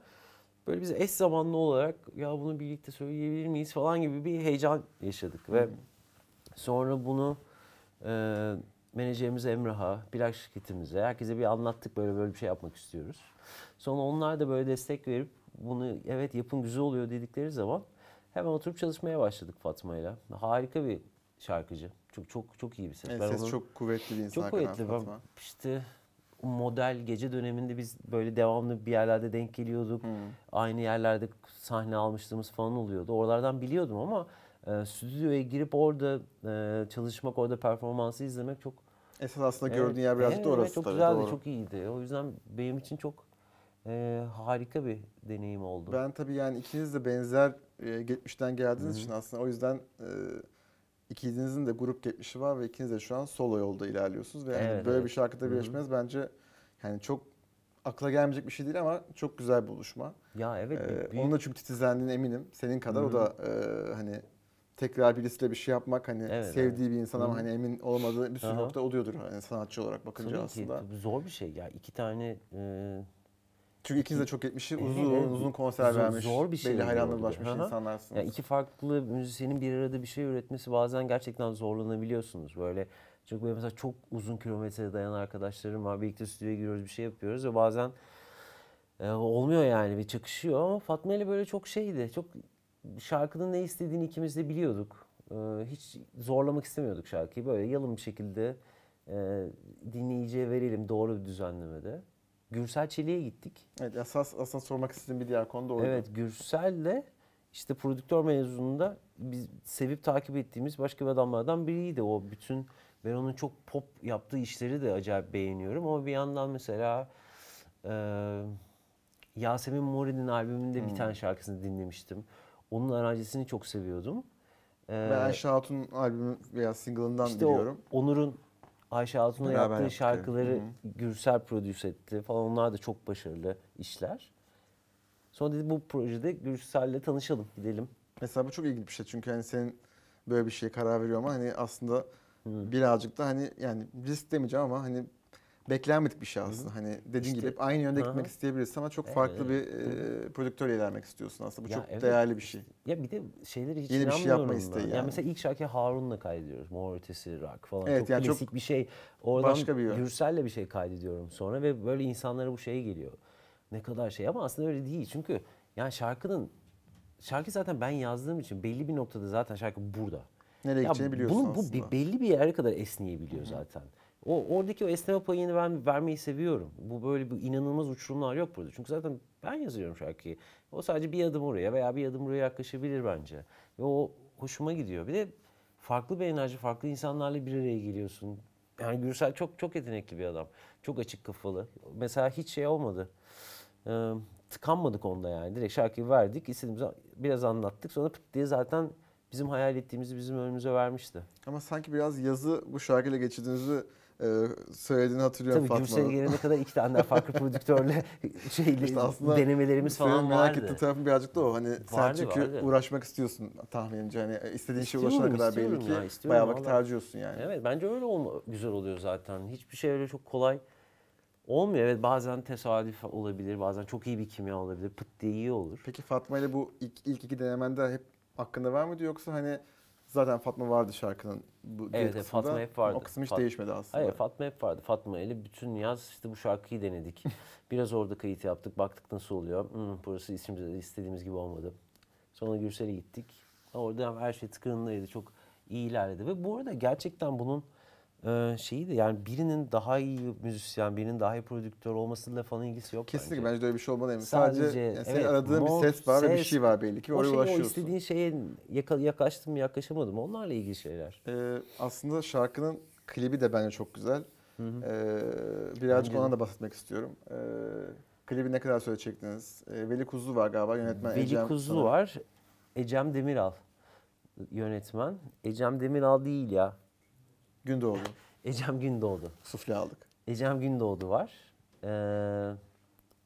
Speaker 2: böyle biz eş zamanlı olarak ya bunu birlikte söyleyebilir miyiz falan gibi bir heyecan yaşadık ve sonra bunu e, menajerimiz Emrah'a, plak şirketimize, herkese bir anlattık böyle böyle bir şey yapmak istiyoruz. Sonra onlar da böyle destek verip bunu evet yapın güzel oluyor dedikleri zaman hemen oturup çalışmaya başladık Fatma'yla. Harika bir şarkıcı. Çok çok çok iyi bir ses.
Speaker 1: Evet,
Speaker 2: Ben
Speaker 1: ses
Speaker 2: onun-
Speaker 1: çok kuvvetli bir insan
Speaker 2: çok kuvvetli. Ben işte model gece döneminde biz böyle devamlı bir yerlerde denk geliyorduk.
Speaker 1: Hmm.
Speaker 2: Aynı yerlerde sahne almışlığımız falan oluyordu. Oralardan biliyordum ama e, stüdyoya girip orada e, çalışmak, orada performansı izlemek çok
Speaker 1: Esas aslında
Speaker 2: Evet,
Speaker 1: gördüğün yer birazcık
Speaker 2: evet,
Speaker 1: da orası
Speaker 2: çok
Speaker 1: tabii.
Speaker 2: güzeldi,
Speaker 1: doğru.
Speaker 2: çok iyiydi. O yüzden benim için çok e, harika bir deneyim oldu.
Speaker 1: Ben tabii yani ikiniz de benzer e, geçmişten geldiğiniz için aslında o yüzden e, ikinizin de grup geçmişi var ve ikiniz de şu an solo yolda ilerliyorsunuz ve yani
Speaker 2: Evet,
Speaker 1: böyle
Speaker 2: evet.
Speaker 1: bir şarkıda birleşmeniz bence yani çok akla gelmeyecek bir şey değil ama çok güzel bir buluşma.
Speaker 2: Ya evet.
Speaker 1: Ee,
Speaker 2: büyük-
Speaker 1: onun da çünkü titizlendiğine eminim. Senin kadar
Speaker 2: Hı
Speaker 1: o da e, hani tekrar birisiyle bir şey yapmak hani
Speaker 2: Evet,
Speaker 1: sevdiği bir insan ama
Speaker 2: Hı
Speaker 1: hani emin olamadığı bir sürü
Speaker 2: Aha.
Speaker 1: nokta oluyordur hani sanatçı olarak bakınca
Speaker 2: Tabii ki
Speaker 1: aslında.
Speaker 2: tabii zor bir şey ya. İki tane e,
Speaker 1: Çünkü ikiniz de çok etmişi
Speaker 2: Evet,
Speaker 1: uzun
Speaker 2: evet.
Speaker 1: uzun konser
Speaker 2: Zor-
Speaker 1: vermiş.
Speaker 2: zor bir şey
Speaker 1: Belli hayranlığa
Speaker 2: oluyor.
Speaker 1: ulaşmış insanlarsınız.
Speaker 2: Ya iki farklı müzisyenin bir arada bir şey üretmesi bazen gerçekten zorlanabiliyorsunuz. Böyle çünkü benim mesela çok uzun kilometreye dayanan arkadaşlarım var. Birlikte stüdyoya giriyoruz, bir şey yapıyoruz ve bazen e, olmuyor yani bir çakışıyor ama Fatma ile böyle çok şeydi. Çok şarkının ne istediğini ikimiz de biliyorduk. E, hiç zorlamak istemiyorduk şarkıyı. Böyle yalın bir şekilde e, dinleyiciye verelim doğru bir düzenlemede. Gürsel Çelik'e gittik.
Speaker 1: Evet, esas aslında sormak istediğim bir diğer konu da oydu.
Speaker 2: Evet Gürsel'le işte prodüktör mezununda biz sevip takip ettiğimiz başka bir adamlardan biriydi. O bütün ben onun çok pop yaptığı işleri de acayip beğeniyorum ama bir yandan mesela e, Yasemin Mori'nin albümünde bir
Speaker 1: Hmm.
Speaker 2: tane şarkısını dinlemiştim. Onun aranjesini çok seviyordum. E,
Speaker 1: Ben Ayşe Hatun albümü veya single'ından
Speaker 2: işte o
Speaker 1: biliyorum.
Speaker 2: Onur'un Ayşe Hatun'la yaptığı
Speaker 1: yaptık,
Speaker 2: şarkıları
Speaker 1: evet.
Speaker 2: Gürsel prodüse etti falan. Onlar da çok başarılı işler. Sonra dedi bu projede Gürsel'le tanışalım, gidelim.
Speaker 1: Mesela bu çok ilginç bir şey çünkü hani senin böyle bir şeye karar veriyor ama hani aslında birazcık da hani yani risk demeyeceğim ama hani beklenmedik bir şey aslında. Hani dediğin
Speaker 2: İşte-
Speaker 1: gibi aynı yönde
Speaker 2: Aha.
Speaker 1: gitmek isteyebilirsin ama çok
Speaker 2: Evet,
Speaker 1: farklı
Speaker 2: evet.
Speaker 1: bir e, prodüktörle ilerlemek istiyorsun aslında. Bu
Speaker 2: Ya
Speaker 1: çok
Speaker 2: evet.
Speaker 1: değerli bir şey.
Speaker 2: Ya bir de şeyleri hiç
Speaker 1: Yeni bir şey yapma isteği
Speaker 2: Ya
Speaker 1: yani.
Speaker 2: mesela ilk şarkıyı Harun'la kaydediyoruz. Mor ötesi rock falan.
Speaker 1: Evet,
Speaker 2: çok
Speaker 1: yani çok
Speaker 2: klasik bir şey. Oradan
Speaker 1: başka bir yön.
Speaker 2: Gürsel'le bir şey kaydediyorum sonra ve böyle insanlara bu şey geliyor. Ne kadar şey ama aslında öyle değil. Çünkü yani şarkının şarkı zaten ben yazdığım için belli bir noktada zaten şarkı burada.
Speaker 1: Nereye
Speaker 2: Ya
Speaker 1: gideceğini biliyorsun
Speaker 2: bunun, bu
Speaker 1: aslında.
Speaker 2: bir- belli bir yere kadar esneyebiliyor zaten. O oradaki o esneme payını ben vermeyi seviyorum. Bu böyle bir inanılmaz uçurumlar yok burada. Çünkü zaten ben yazıyorum şarkıyı. O sadece bir adım oraya veya bir adım buraya yaklaşabilir bence. Ve o hoşuma gidiyor. Bir de farklı bir enerji, farklı insanlarla bir araya geliyorsun. Yani Gürsel çok çok yetenekli bir adam. Çok açık kafalı. Mesela hiç şey olmadı. Ee, tıkanmadık onda yani. Direkt şarkıyı verdik, istediğimizi biraz anlattık. Sonra pıt diye zaten bizim hayal ettiğimizi bizim önümüze vermişti.
Speaker 1: Ama sanki biraz yazı bu şarkıyla geçirdiğinizi e, söylediğini hatırlıyorum
Speaker 2: Tabii Gürsel'e
Speaker 1: Fatma'nın.
Speaker 2: gelene kadar iki tane daha farklı prodüktörle şeyle
Speaker 1: İşte aslında
Speaker 2: denemelerimiz falan
Speaker 1: merak
Speaker 2: vardı.
Speaker 1: ettiğin tarafın birazcık da o. Hani sen
Speaker 2: Vardı,
Speaker 1: çünkü
Speaker 2: vardı.
Speaker 1: uğraşmak istiyorsun tahminimce. Hani istediğin şeye ulaşana kadar belli ki
Speaker 2: ya,
Speaker 1: bayağı vakit
Speaker 2: vallahi.
Speaker 1: harcıyorsun yani.
Speaker 2: Evet bence öyle olma, güzel oluyor zaten. Hiçbir şey öyle çok kolay olmuyor. Evet bazen tesadüf olabilir, bazen çok iyi bir kimya olabilir. Pıt diye iyi olur.
Speaker 1: Peki Fatma ile bu ilk, ilk iki denemende hep hakkında var mıydı yoksa hani zaten Fatma vardı şarkının bu
Speaker 2: Evet, evet,
Speaker 1: kısmında.
Speaker 2: Fatma hep vardı.
Speaker 1: O kısım hiç
Speaker 2: Fat-
Speaker 1: değişmedi aslında.
Speaker 2: Hayır Fatma hep vardı. Fatma ile bütün yaz işte bu şarkıyı denedik. Biraz orada kayıt yaptık. Baktık nasıl oluyor. Hmm, burası istediğimiz, istediğimiz gibi olmadı. Sonra Gürsel'e gittik. Orada her şey tıkırındaydı. Çok iyi ilerledi. Ve bu arada gerçekten bunun e, şeyi de yani birinin daha iyi müzisyen, birinin daha iyi prodüktör olmasıyla falan ilgisi yok
Speaker 1: Kesinlikle
Speaker 2: bence.
Speaker 1: bence de öyle bir şey olmalı. Sadece,
Speaker 2: Sadece,
Speaker 1: yani senin
Speaker 2: evet,
Speaker 1: aradığın
Speaker 2: mod,
Speaker 1: bir ses var ve bir
Speaker 2: ses,
Speaker 1: şey var belli ki
Speaker 2: O
Speaker 1: oraya
Speaker 2: şey, o istediğin şeye yaka, yaklaştım mı yaklaşamadım mı onlarla ilgili şeyler.
Speaker 1: Ee, aslında şarkının klibi de bence çok güzel. Ee, birazcık
Speaker 2: Bence
Speaker 1: ondan da bahsetmek istiyorum. Ee, klibi ne kadar süre çektiniz? Ee, Veli Kuzu var galiba yönetmen
Speaker 2: Veli
Speaker 1: Ecem
Speaker 2: Kuzu
Speaker 1: sanırım.
Speaker 2: var. Ecem Demiral yönetmen. Ecem Demiral değil ya.
Speaker 1: Gündoğdu.
Speaker 2: Ecem Gündoğdu.
Speaker 1: Sufle aldık.
Speaker 2: Ecem Gündoğdu var. Ee,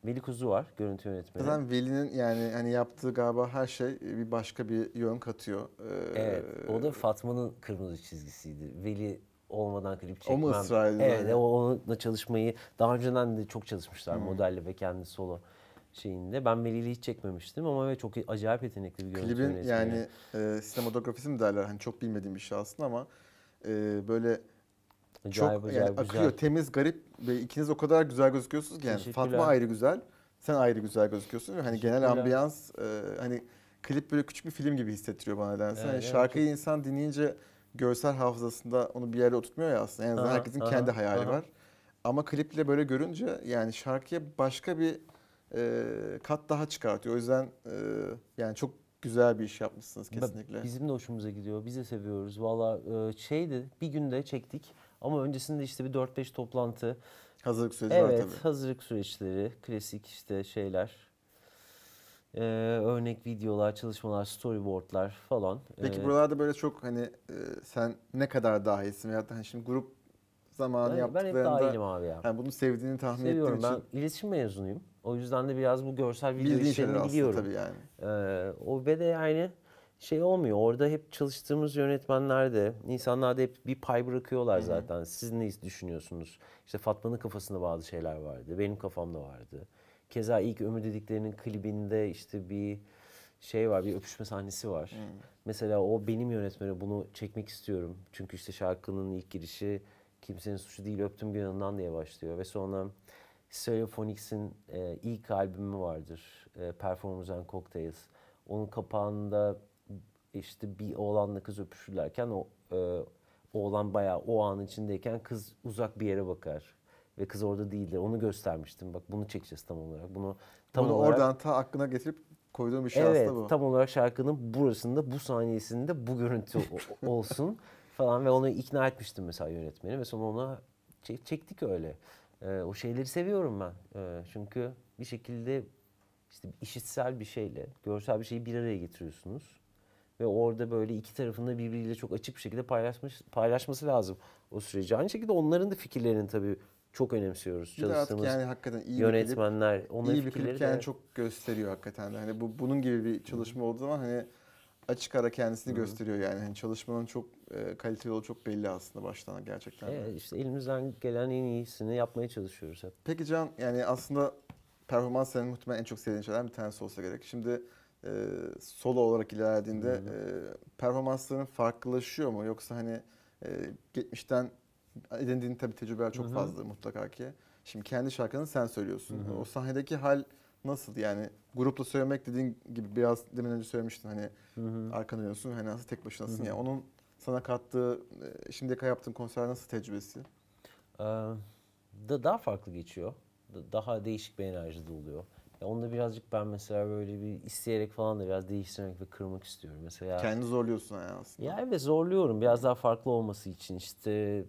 Speaker 2: Veli Kuzu var görüntü yönetmeni.
Speaker 1: Zaten Veli'nin yani hani yaptığı galiba her şey bir başka bir yön katıyor. Ee,
Speaker 2: Evet. O da Fatma'nın kırmızı çizgisiydi. Veli olmadan klip
Speaker 1: O
Speaker 2: çekmem.
Speaker 1: mu ısrar
Speaker 2: Evet.
Speaker 1: yani?
Speaker 2: O onunla çalışmayı daha önceden de çok çalışmışlar
Speaker 1: Hmm.
Speaker 2: modelle ve kendi solo şeyinde. Ben Veli'yle hiç çekmemiştim ama evet çok acayip yetenekli bir görüntü
Speaker 1: Klibin
Speaker 2: yönetmeni.
Speaker 1: yani e, sinematografisi mi derler hani çok bilmediğim bir şey aslında ama e, böyle
Speaker 2: acayip,
Speaker 1: çok
Speaker 2: acayip
Speaker 1: yani
Speaker 2: güzel.
Speaker 1: akıyor, temiz, garip ve ikiniz o kadar güzel gözüküyorsunuz ki yani. Fatma ayrı güzel, sen ayrı güzel gözüküyorsun ve hani genel ambiyans e, hani klip böyle küçük bir film gibi hissettiriyor bana nedense. Hani
Speaker 2: evet,
Speaker 1: şarkıyı insan dinleyince görsel hafızasında onu bir yerde oturtmuyor ya aslında. En azından
Speaker 2: Aha,
Speaker 1: herkesin
Speaker 2: aha,
Speaker 1: kendi hayali
Speaker 2: aha.
Speaker 1: var. Ama kliple böyle görünce yani şarkıya başka bir e, kat daha çıkartıyor. O yüzden e, yani çok güzel bir iş yapmışsınız kesinlikle.
Speaker 2: Bizim de hoşumuza gidiyor. Biz de seviyoruz. Valla e, şeydi bir günde çektik ama öncesinde işte bir 4-5 toplantı.
Speaker 1: Hazırlık süreci var
Speaker 2: Evet
Speaker 1: tabii.
Speaker 2: hazırlık süreçleri, klasik işte şeyler. e, örnek videolar, çalışmalar, storyboardlar falan.
Speaker 1: Peki
Speaker 2: E,
Speaker 1: buralarda böyle çok hani e, sen ne kadar dahilsin veyahut da hani şimdi grup zamanı
Speaker 2: ben, ben hep dahilim abi ya.
Speaker 1: yani bunu sevdiğini tahmin
Speaker 2: Seviyorum.
Speaker 1: ettiğim
Speaker 2: Ben
Speaker 1: için
Speaker 2: iletişim mezunuyum. O yüzden de biraz bu görsel video
Speaker 1: bildiğin
Speaker 2: işlerini biliyorum.
Speaker 1: tabii yani.
Speaker 2: Ee, o ve de yani şey olmuyor. Orada hep çalıştığımız yönetmenler de, insanlar da hep bir pay bırakıyorlar zaten. Siz ne düşünüyorsunuz? İşte Fatma'nın kafasında bazı şeyler vardı. Benim kafamda vardı. Keza ilk Ömür dediklerinin klibinde işte bir şey var, bir öpüşme sahnesi var. Mesela o benim yönetmeni bunu çekmek istiyorum. Çünkü işte şarkının ilk girişi kimsenin suçu değil öptüm bir yanından diye başlıyor. Ve sonra Stereophonics'in e, ilk albümü vardır. E, Performance and Cocktails. Onun kapağında işte bir oğlanla kız öpüşürlerken o e, oğlan bayağı o anın içindeyken kız uzak bir yere bakar. Ve kız orada değildir. Onu göstermiştim. Bak bunu çekeceğiz tam olarak. Bunu tam
Speaker 1: Bunu
Speaker 2: olarak
Speaker 1: oradan ta aklına getirip koyduğum bir şey
Speaker 2: Evet,
Speaker 1: aslında bu.
Speaker 2: tam olarak şarkının burasında, bu saniyesinde bu görüntü olsun falan ve onu ikna etmiştim mesela yönetmeni ve sonra ona çek- çektik öyle. Ee, o şeyleri seviyorum ben. Ee, çünkü bir şekilde işte işitsel bir şeyle, görsel bir şeyi bir araya getiriyorsunuz. Ve orada böyle iki tarafında birbiriyle çok açık bir şekilde paylaşmış, paylaşması lazım o süreci. Aynı şekilde onların da fikirlerini tabii çok önemsiyoruz.
Speaker 1: Bir
Speaker 2: Çalıştığımız
Speaker 1: yani hakikaten iyi bir klip,
Speaker 2: yönetmenler, onların
Speaker 1: iyi bir klip yani
Speaker 2: de-
Speaker 1: çok gösteriyor hakikaten. Hani bu bunun gibi bir çalışma olduğu zaman hani açık ara kendisini gösteriyor yani. Hani çalışmanın çok e, kaliteli olduğu çok belli aslında baştan gerçekten.
Speaker 2: Evet, işte elimizden gelen en iyisini yapmaya çalışıyoruz hep.
Speaker 1: Peki Can yani aslında performans senin muhtemelen en çok sevdiğin şeylerden bir tanesi olsa gerek. Şimdi e, solo olarak ilerlediğinde e, performansların farklılaşıyor mu? Yoksa hani e, geçmişten edindiğin tabii tecrübeler çok fazla mutlaka ki. Şimdi kendi şarkını sen söylüyorsun. O sahnedeki hal nasıl? Yani grupla söylemek dediğin gibi biraz demin önce söylemiştin hani arkana dönüyorsun hani nasıl tek başınasın ya. Onun sana kattığı e, şimdiye kadar yaptığın konser nasıl tecrübesi?
Speaker 2: Ee, da daha farklı geçiyor. Da- Daha değişik bir enerjide oluyor. Ya onda birazcık ben mesela böyle bir isteyerek falan da biraz değiştirmek ve kırmak istiyorum. Mesela
Speaker 1: Kendini zorluyorsun yani aslında.
Speaker 2: Ya evet zorluyorum biraz daha farklı olması için işte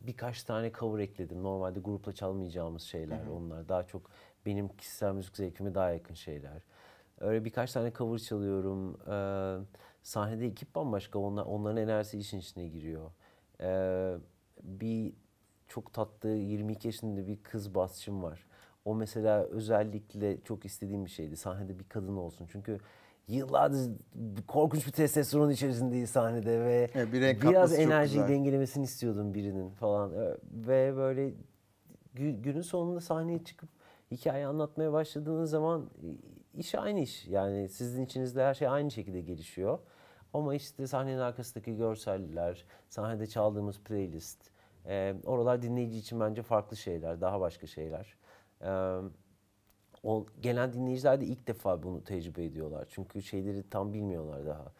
Speaker 2: birkaç tane cover ekledim. Normalde grupla çalmayacağımız şeyler onlar. Daha çok benim kişisel müzik zevkime daha yakın şeyler. Öyle birkaç tane cover çalıyorum. Ee, sahnede ekip bambaşka. Onlar, onların enerjisi işin içine giriyor. Ee, bir çok tatlı 22 yaşında bir kız basçım var. O mesela özellikle çok istediğim bir şeydi. Sahnede bir kadın olsun. Çünkü yıllardır korkunç bir testosteron içerisindeyiz sahnede ve
Speaker 1: Evet, bir
Speaker 2: biraz enerjiyi dengelemesini istiyordum birinin falan. Ve böyle gü- günün sonunda sahneye çıkıp hikaye anlatmaya başladığınız zaman e, iş aynı iş. Yani sizin içinizde her şey aynı şekilde gelişiyor. Ama işte sahnenin arkasındaki görseller, sahnede çaldığımız playlist, e, oralar dinleyici için bence farklı şeyler, daha başka şeyler. E, o gelen dinleyiciler de ilk defa bunu tecrübe ediyorlar. Çünkü şeyleri tam bilmiyorlar daha.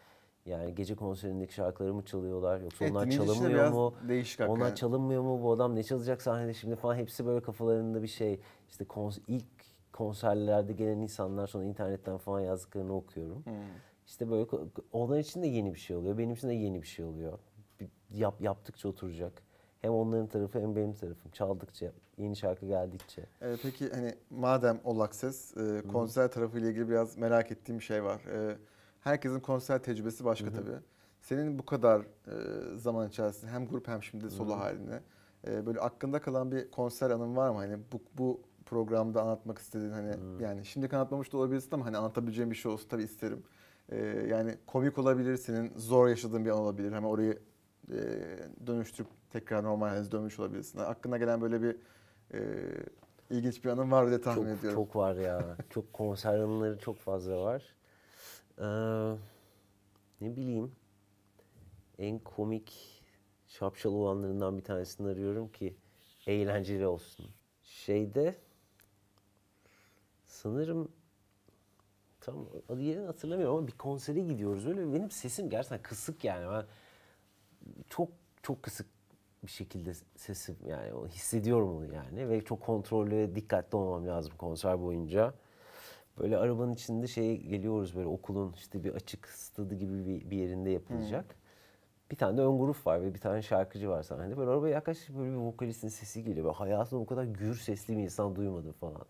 Speaker 2: Yani gece konserindeki şarkıları mı çalıyorlar yoksa
Speaker 1: Evet,
Speaker 2: onlar çalınmıyor mu?
Speaker 1: değişik
Speaker 2: Onlar
Speaker 1: hakikaten.
Speaker 2: çalınmıyor mu? Bu adam ne çalacak sahnede şimdi falan hepsi böyle kafalarında bir şey. İşte kons- ilk konserlerde gelen insanlar sonra internetten falan yazdıklarını okuyorum.
Speaker 1: Hmm.
Speaker 2: İşte böyle onlar için de yeni bir şey oluyor. Benim için de yeni bir şey oluyor. Yap, yaptıkça oturacak. Hem onların tarafı hem benim tarafım. Çaldıkça, yeni şarkı geldikçe.
Speaker 1: Ee, peki hani madem All Access, e, konser tarafıyla ilgili biraz merak ettiğim bir şey var. E, herkesin konser tecrübesi başka tabii. Senin bu kadar e, zaman içerisinde hem grup hem şimdi solo halinde e, böyle aklında kalan bir konser anın var mı? Hani bu, bu programda anlatmak istediğin hani yani şimdi anlatmamış da olabilirsin ama hani anlatabileceğim bir şey olsun tabii isterim. E, yani komik olabilir, senin zor yaşadığın bir an olabilir. Hemen orayı e, dönüştürüp tekrar normal haline dönmüş olabilirsin. Aklına gelen böyle bir e, ilginç bir anın var diye tahmin
Speaker 2: çok,
Speaker 1: ediyorum.
Speaker 2: Çok var ya. çok konser anıları çok fazla var. Ee, ne bileyim. En komik şapşal olanlarından bir tanesini arıyorum ki eğlenceli olsun. Şeyde sanırım tam adı yerini hatırlamıyorum ama bir konsere gidiyoruz öyle benim sesim gerçekten kısık yani ben çok çok kısık bir şekilde sesim yani hissediyorum onu yani ve çok kontrollü ve dikkatli olmam lazım konser boyunca. Böyle arabanın içinde şey geliyoruz böyle okulun işte bir açık stadı gibi bir, bir yerinde yapılacak. Bir tane de ön grup var ve bir tane şarkıcı var sahnede. Böyle arabaya yaklaşık böyle bir vokalistin sesi geliyor. Ben hayatımda bu kadar gür sesli bir insan duymadım falan.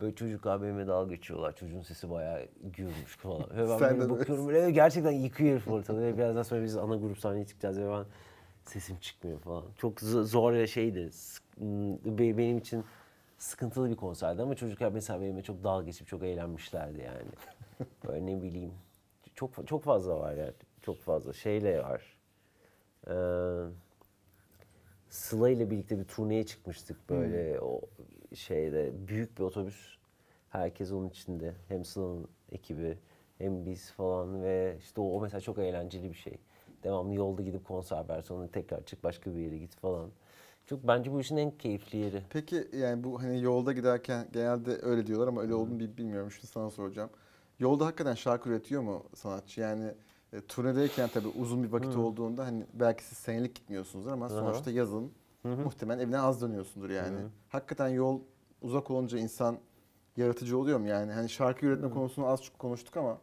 Speaker 2: Böyle çocuklar benimle dalga geçiyorlar. Çocuğun sesi bayağı gürmüş falan. Ve ben böyle bakıyorum böyle gerçekten yıkıyor herif ortalığı. Ve birazdan sonra biz ana grup sahneye çıkacağız ve ben sesim çıkmıyor falan. Çok zor ya şeydi. Benim için sıkıntılı bir konserdi ama çocuklar mesela benimle çok dalga geçip çok eğlenmişlerdi yani. Böyle ne bileyim. Çok çok fazla var yani. Çok fazla. Şeyle var. Ee, Sıla ile birlikte bir turneye çıkmıştık böyle o şeyde büyük bir otobüs. Herkes onun içinde. Hem Sıla'nın ekibi hem biz falan ve işte o, o mesela çok eğlenceli bir şey. Devamlı yolda gidip konser ver sonra tekrar çık başka bir yere git falan. Çok bence bu işin en keyifli yeri.
Speaker 1: Peki yani bu hani yolda giderken genelde öyle diyorlar ama öyle olduğunu bi- bilmiyorum. Şimdi sana soracağım. Yolda hakikaten şarkı üretiyor mu sanatçı? Yani e, turnedeyken tabii uzun bir vakit olduğunda hani belki siz senelik gitmiyorsunuzdur ama
Speaker 2: hı.
Speaker 1: sonuçta yazın muhtemelen evine az dönüyorsundur yani. Hakikaten yol uzak olunca insan yaratıcı oluyor mu yani? Hani şarkı üretme konusunu az çok konuştuk ama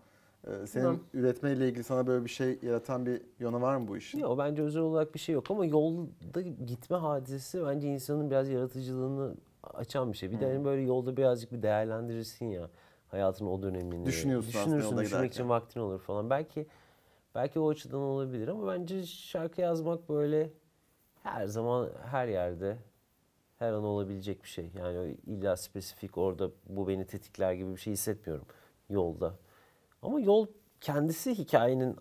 Speaker 1: senin
Speaker 2: Hı.
Speaker 1: üretmeyle ilgili sana böyle bir şey yaratan bir yönü var mı bu işin?
Speaker 2: Yok bence özel olarak bir şey yok ama yolda gitme hadisesi bence insanın biraz yaratıcılığını açan bir şey. Bir de hani böyle yolda birazcık bir değerlendirirsin ya hayatın o dönemini.
Speaker 1: Düşünüyorsun
Speaker 2: Düşünürsün,
Speaker 1: yolda
Speaker 2: düşünmek
Speaker 1: giderken.
Speaker 2: için vaktin olur falan. Belki belki o açıdan olabilir ama bence şarkı yazmak böyle her zaman her yerde her an olabilecek bir şey. Yani illa spesifik orada bu beni tetikler gibi bir şey hissetmiyorum yolda. Ama yol kendisi hikayenin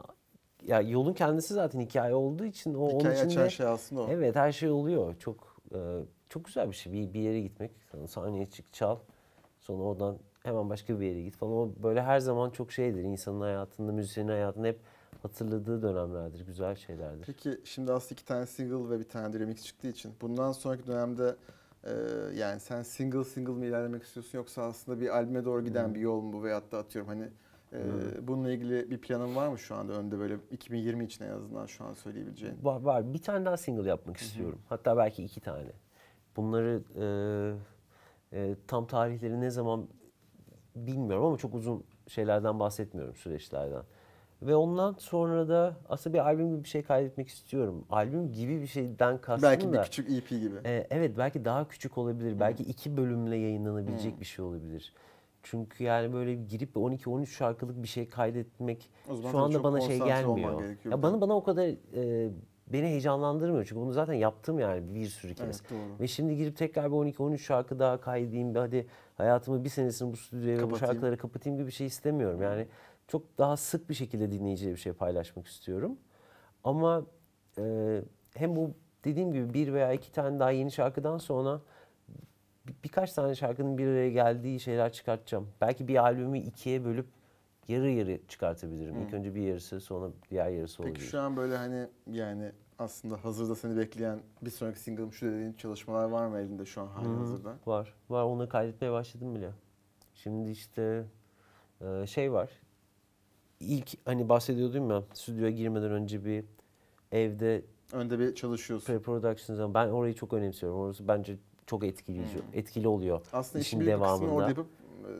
Speaker 2: ya yolun kendisi zaten hikaye olduğu için o onun
Speaker 1: Hikaye
Speaker 2: içinde
Speaker 1: açan şey aslında o.
Speaker 2: Evet her şey oluyor. Çok e, çok güzel bir şey. Bir, bir yere gitmek, sahneye çık, çal. Sonra oradan hemen başka bir yere git falan. O böyle her zaman çok şeydir. İnsanın hayatında, müzisyenin hayatında hep hatırladığı dönemlerdir. Güzel şeylerdir.
Speaker 1: Peki şimdi aslında iki tane single ve bir tane de remix çıktığı için bundan sonraki dönemde e, yani sen single single mi ilerlemek istiyorsun yoksa aslında bir albüme doğru giden bir yol mu bu veyahut da atıyorum hani e, bununla ilgili bir planın var mı şu anda önde böyle 2020 için en azından şu an söyleyebileceğin?
Speaker 2: Var, var. Bir tane daha single yapmak istiyorum. Hatta belki iki tane. Bunları e, e, tam tarihleri ne zaman bilmiyorum ama çok uzun şeylerden bahsetmiyorum süreçlerden. Ve ondan sonra da aslında bir albüm gibi bir şey kaydetmek istiyorum. Albüm gibi bir şeyden kastım
Speaker 1: Belki
Speaker 2: da.
Speaker 1: bir küçük EP gibi.
Speaker 2: e, evet belki daha küçük olabilir. Belki iki bölümle yayınlanabilecek bir şey olabilir. Çünkü yani böyle girip 12-13 şarkılık bir şey kaydetmek şu anda bana şey gelmiyor. Ya bana bana o kadar e, beni heyecanlandırmıyor. Çünkü bunu zaten yaptım yani bir sürü kez.
Speaker 1: Evet, doğru.
Speaker 2: Ve şimdi girip tekrar bir 12-13 şarkı daha kaydedeyim. bir Hadi hayatımı bir senesini bu stüdyoya ve bu şarkıları kapatayım gibi bir şey istemiyorum. Yani çok daha sık bir şekilde dinleyiciyle bir şey paylaşmak istiyorum. Ama e, hem bu dediğim gibi bir veya iki tane daha yeni şarkıdan sonra birkaç tane şarkının bir araya geldiği şeyler çıkartacağım. Belki bir albümü ikiye bölüp yarı yarı çıkartabilirim. İlk önce bir yarısı sonra diğer yarısı
Speaker 1: Peki
Speaker 2: olabilir.
Speaker 1: şu an böyle hani yani aslında hazırda seni bekleyen bir sonraki single'ım şu dediğin çalışmalar var mı elinde şu an hali hazırda?
Speaker 2: Var. Var. Onları kaydetmeye başladım bile. Şimdi işte e, şey var. İlk hani bahsediyordum ya stüdyoya girmeden önce bir evde
Speaker 1: Önde bir çalışıyorsun.
Speaker 2: pre-production zaman ben orayı çok önemsiyorum. Orası bence çok etkileyici, etkili oluyor.
Speaker 1: Aslında
Speaker 2: işin devamında.
Speaker 1: orada yapıp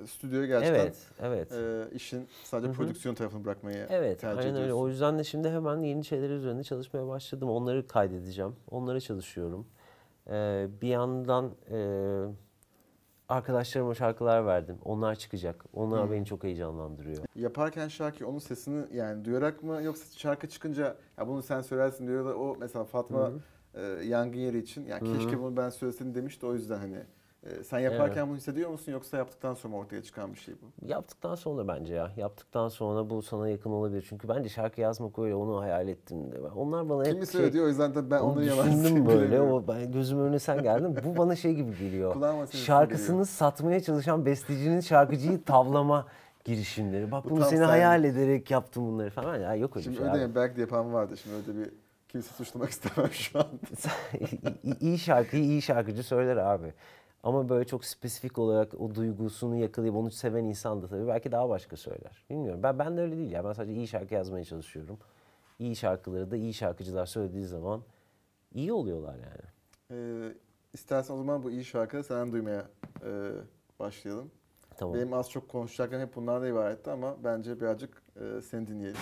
Speaker 1: e, stüdyoya gerçekten
Speaker 2: Evet, evet.
Speaker 1: e, işin sadece prodüksiyon tarafını bırakmayı
Speaker 2: Evet,
Speaker 1: tercih
Speaker 2: aynen öyle.
Speaker 1: ediyorsun.
Speaker 2: O yüzden de şimdi hemen yeni şeyler üzerinde çalışmaya başladım. Onları kaydedeceğim. Onlara çalışıyorum. Ee, bir yandan e, arkadaşlarıma şarkılar verdim. Onlar çıkacak. Onlar
Speaker 1: Hmm.
Speaker 2: beni çok heyecanlandırıyor.
Speaker 1: Yaparken şarkı onun sesini yani duyarak mı yoksa şarkı çıkınca ya bunu sen söylersin diyor da o mesela Fatma e, yangın yeri için ya keşke bunu ben söyleseydim demişti o yüzden hani e, sen yaparken bunu hissediyor musun yoksa yaptıktan sonra ortaya çıkan bir şey bu?
Speaker 2: Yaptıktan sonra bence ya. Yaptıktan sonra bu sana yakın olabilir. Çünkü bence şarkı yazmak öyle onu hayal ettim de. Onlar bana hep
Speaker 1: Kimi
Speaker 2: şey,
Speaker 1: söylüyor o yüzden de ben
Speaker 2: onu
Speaker 1: yalan
Speaker 2: düşündüm böyle. O ben gözümün önüne sen geldin. Bu bana şey gibi geliyor. Şarkısını
Speaker 1: geliyor.
Speaker 2: satmaya çalışan bestecinin şarkıcıyı tavlama girişimleri. Bak
Speaker 1: Bu
Speaker 2: bunu seni
Speaker 1: sen.
Speaker 2: hayal ederek yaptım bunları falan. Ya yok öyle
Speaker 1: Şimdi
Speaker 2: şey.
Speaker 1: öyle
Speaker 2: abi.
Speaker 1: belki de yapan vardı şimdi öyle bir kimse suçlamak istemem şu an.
Speaker 2: İyi şarkıyı iyi şarkıcı söyler abi. Ama böyle çok spesifik olarak o duygusunu yakalayıp onu seven insan da tabii belki daha başka söyler. Bilmiyorum. Ben ben de öyle değil ya. Ben sadece iyi şarkı yazmaya çalışıyorum. İyi şarkıları da iyi şarkıcılar söylediği zaman iyi oluyorlar yani.
Speaker 1: Ee, istersen o zaman bu iyi şarkıyı senden duymaya e, başlayalım.
Speaker 2: Tamam.
Speaker 1: Benim az çok konuşacaklarım hep bunlardan ibaretti ama bence birazcık e, seni dinleyelim.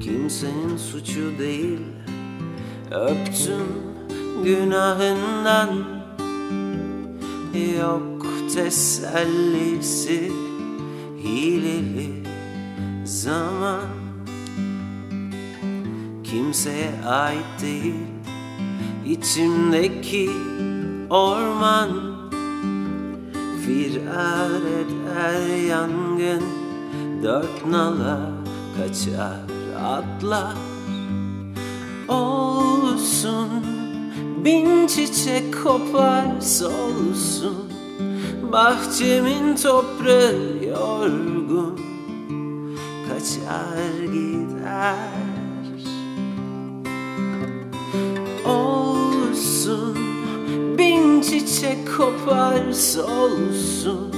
Speaker 2: Kimsenin suçu değil Öptüm günahından. Yok tesellisi Hileli zaman. Kimseye ait değil içimdeki orman. Firar eder yangın Dört nala kaçar atlar Olsun bin çiçek kopar solsun Bahçemin toprağı yorgun Kaçar gider. Olsun bin çiçek kopar solsun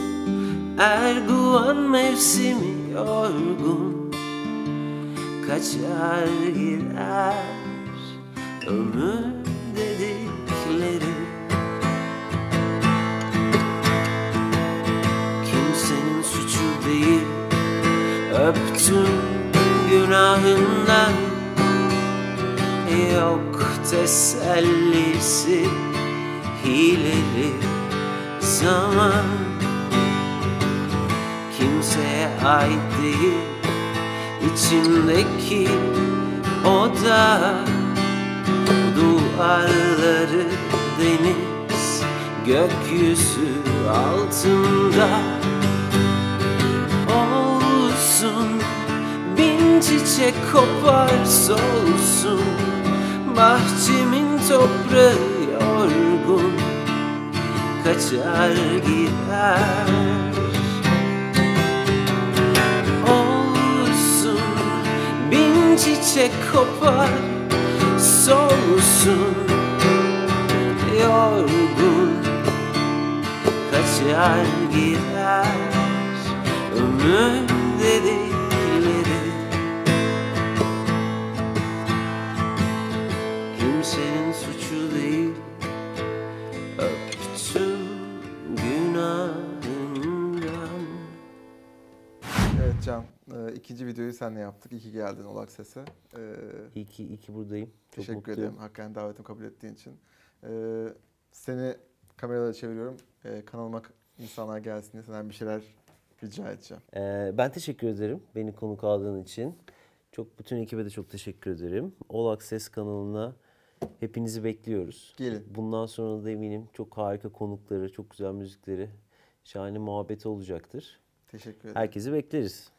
Speaker 2: Erguvan mevsimi yorgun Kaçar gider ömür dedikleri Kimsenin suçu değil. Öptüm günahından. Yok tesellisi Hileli zaman. Kimseye ait değil içimdeki oda Duvarları deniz Gökyüzü altında. Olsun bin çiçek kopar solsun. Bahçemin toprağı yorgun Kaçar gider. Olsun bin çiçek kopar Solsun yorgun Kaçar gider. Ömür dedikleri
Speaker 1: seninle yaptık. İyi ki geldin Olak Ses'e. E,
Speaker 2: İyi ki, iyi ki buradayım. Çok
Speaker 1: teşekkür
Speaker 2: mutluyum.
Speaker 1: ederim hakikaten davetimi kabul ettiğin için. E, seni kameralara çeviriyorum. E, kanalıma insanlar gelsin diye senden bir şeyler rica edeceğim.
Speaker 2: Ee, ben teşekkür ederim beni konuk aldığın için. Çok bütün ekibe de çok teşekkür ederim. All Access kanalına hepinizi bekliyoruz.
Speaker 1: Gelin.
Speaker 2: Bundan sonra da eminim çok harika konukları, çok güzel müzikleri, şahane muhabbeti olacaktır.
Speaker 1: Teşekkür ederim.
Speaker 2: Herkesi bekleriz.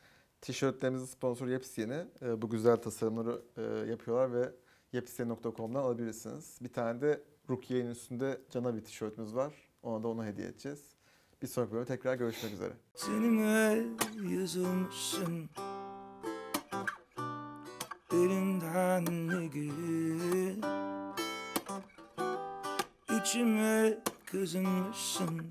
Speaker 1: Tişörtlerimizin sponsoru Yepyeni. E, bu güzel tasarımları e, yapıyorlar ve yepyeni.com'dan alabilirsiniz. Bir tane de Rukiye'nin üstünde Cana bir tişörtümüz var. Ona da onu hediye edeceğiz. Bir sonraki bölümde tekrar görüşmek üzere.
Speaker 3: Seninle yazılmışsın Elinden ne gelir İçime kızınmışsın